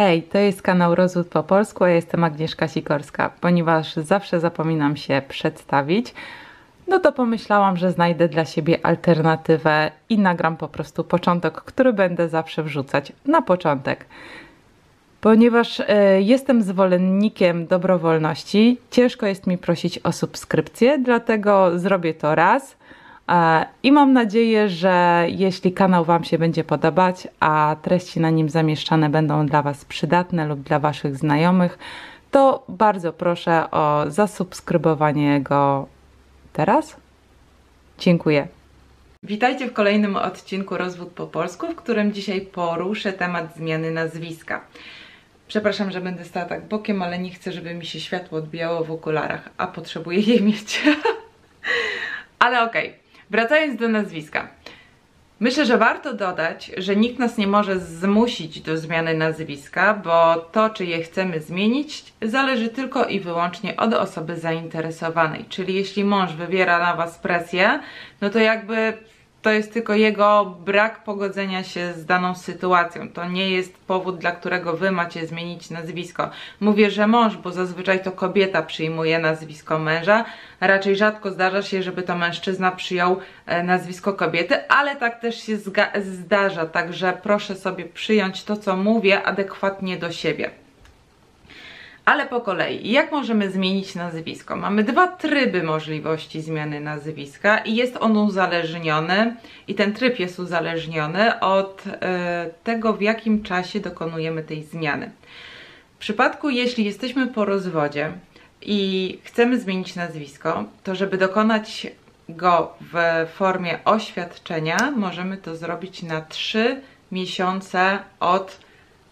Hej, to jest kanał Rozwód po polsku, ja jestem Agnieszka Sikorska. Ponieważ zawsze zapominam się przedstawić, no to pomyślałam, że znajdę dla siebie alternatywę i nagram po prostu początek, który będę zawsze wrzucać na początek. Ponieważ y, jestem zwolennikiem dobrowolności, ciężko jest mi prosić o subskrypcję, dlatego zrobię to raz. E, I mam nadzieję, że jeśli kanał Wam się będzie podobać, a treści na nim zamieszczane będą dla Was przydatne lub dla Waszych znajomych, to bardzo proszę o zasubskrybowanie go teraz. Dziękuję. Witajcie w kolejnym odcinku Rozwód po polsku, w którym dzisiaj poruszę temat zmiany nazwiska. Przepraszam, że będę stała tak bokiem, ale nie chcę, żeby mi się światło odbijało w okularach, a potrzebuję je mieć. ale okej. Okay. Wracając do nazwiska. Myślę, że warto dodać, że nikt nas nie może zmusić do zmiany nazwiska, bo to, czy je chcemy zmienić, zależy tylko i wyłącznie od osoby zainteresowanej. Czyli jeśli mąż wywiera na Was presję, no to jakby to jest tylko jego brak pogodzenia się z daną sytuacją. To nie jest powód, dla którego wy macie zmienić nazwisko. Mówię, że mąż, bo zazwyczaj to kobieta przyjmuje nazwisko męża. Raczej rzadko zdarza się, żeby to mężczyzna przyjął e, nazwisko kobiety, ale tak też się zdarza. Także proszę sobie przyjąć to, co mówię, adekwatnie do siebie. Ale po kolei, jak możemy zmienić nazwisko? Mamy dwa tryby możliwości zmiany nazwiska i jest on uzależniony, i ten tryb jest uzależniony od e, tego, w jakim czasie dokonujemy tej zmiany. W przypadku, jeśli jesteśmy po rozwodzie i chcemy zmienić nazwisko, to żeby dokonać go w formie oświadczenia, możemy to zrobić na 3 miesiące od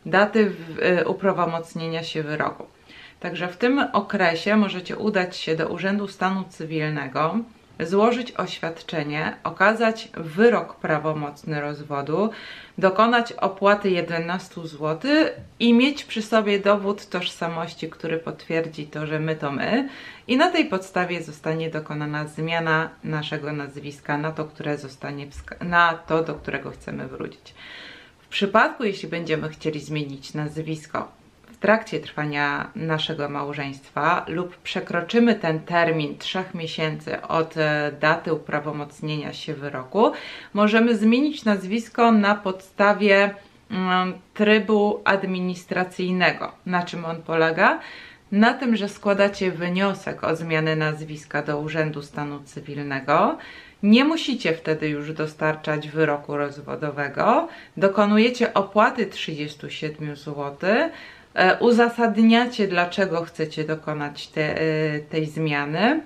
daty e, uprawomocnienia się wyroku. Także w tym okresie możecie udać się do Urzędu Stanu Cywilnego, złożyć oświadczenie, okazać wyrok prawomocny rozwodu, dokonać opłaty 11 zł i mieć przy sobie dowód tożsamości, który potwierdzi to, że my to my. I na tej podstawie zostanie dokonana zmiana naszego nazwiska na to, które zostanie na to, do którego chcemy wrócić. W przypadku, jeśli będziemy chcieli zmienić nazwisko w trakcie trwania naszego małżeństwa lub przekroczymy ten termin trzech miesięcy od e, daty uprawomocnienia się wyroku, możemy zmienić nazwisko na podstawie mm, trybu administracyjnego. Na czym on polega? Na tym, że składacie wniosek o zmianę nazwiska do Urzędu Stanu Cywilnego. Nie musicie wtedy już dostarczać wyroku rozwodowego. Dokonujecie opłaty 37 zł uzasadniacie, dlaczego chcecie dokonać te, e, tej zmiany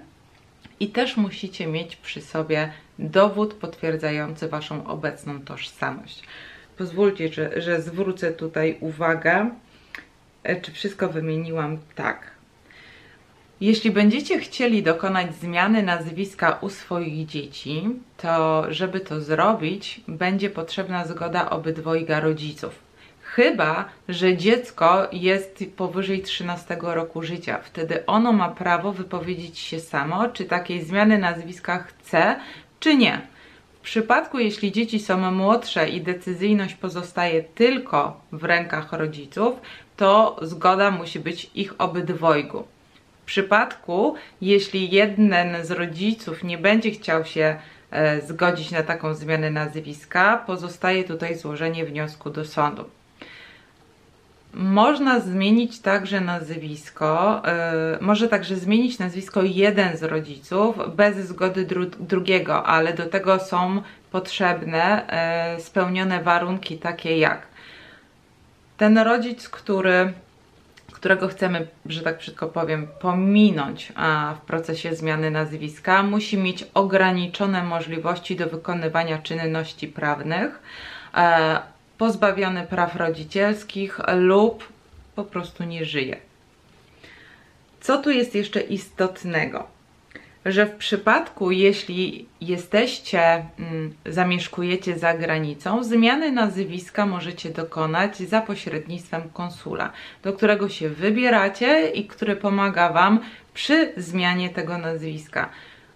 i też musicie mieć przy sobie dowód potwierdzający Waszą obecną tożsamość. Pozwólcie, że, że zwrócę tutaj uwagę, e, czy wszystko wymieniłam tak. Jeśli będziecie chcieli dokonać zmiany nazwiska u swoich dzieci, to żeby to zrobić, będzie potrzebna zgoda obydwojga rodziców. Chyba, że dziecko jest powyżej 13 roku życia. Wtedy ono ma prawo wypowiedzieć się samo, czy takiej zmiany nazwiska chce, czy nie. W przypadku, jeśli dzieci są młodsze i decyzyjność pozostaje tylko w rękach rodziców, to zgoda musi być ich obydwojgu. W przypadku, jeśli jeden z rodziców nie będzie chciał się e, zgodzić na taką zmianę nazwiska, pozostaje tutaj złożenie wniosku do sądu. Można zmienić także nazwisko, yy, może także zmienić nazwisko jeden z rodziców bez zgody dru drugiego, ale do tego są potrzebne yy, spełnione warunki takie jak ten rodzic, który, którego chcemy, że tak brzydko powiem, pominąć a, w procesie zmiany nazwiska, musi mieć ograniczone możliwości do wykonywania czynności prawnych. Pozbawiony praw rodzicielskich lub po prostu nie żyje. Co tu jest jeszcze istotnego? Że w przypadku, jeśli jesteście, mm, zamieszkujecie za granicą, zmiany nazwiska możecie dokonać za pośrednictwem konsula, do którego się wybieracie i który pomaga Wam przy zmianie tego nazwiska.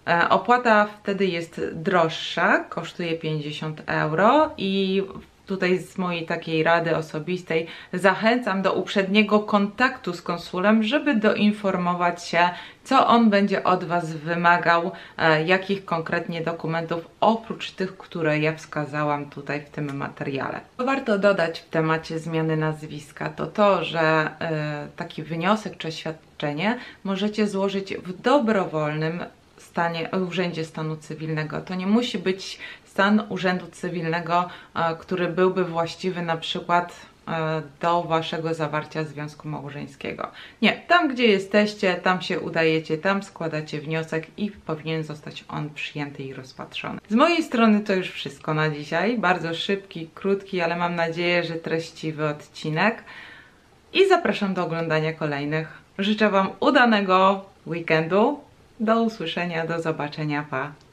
E, opłata wtedy jest droższa, kosztuje 50 euro i tutaj z mojej takiej rady osobistej zachęcam do uprzedniego kontaktu z konsulem, żeby doinformować się, co on będzie od Was wymagał, e, jakich konkretnie dokumentów, oprócz tych, które ja wskazałam tutaj w tym materiale. Warto dodać w temacie zmiany nazwiska to to, że e, taki wniosek czy oświadczenie możecie złożyć w dobrowolnym stanie, urzędzie stanu cywilnego. To nie musi być stan urzędu cywilnego, e, który byłby właściwy na przykład e, do waszego zawarcia związku małżeńskiego. Nie, tam gdzie jesteście, tam się udajecie, tam składacie wniosek i powinien zostać on przyjęty i rozpatrzony. Z mojej strony to już wszystko na dzisiaj. Bardzo szybki, krótki, ale mam nadzieję, że treściwy odcinek. I zapraszam do oglądania kolejnych. Życzę Wam udanego weekendu. Do usłyszenia, do zobaczenia, pa!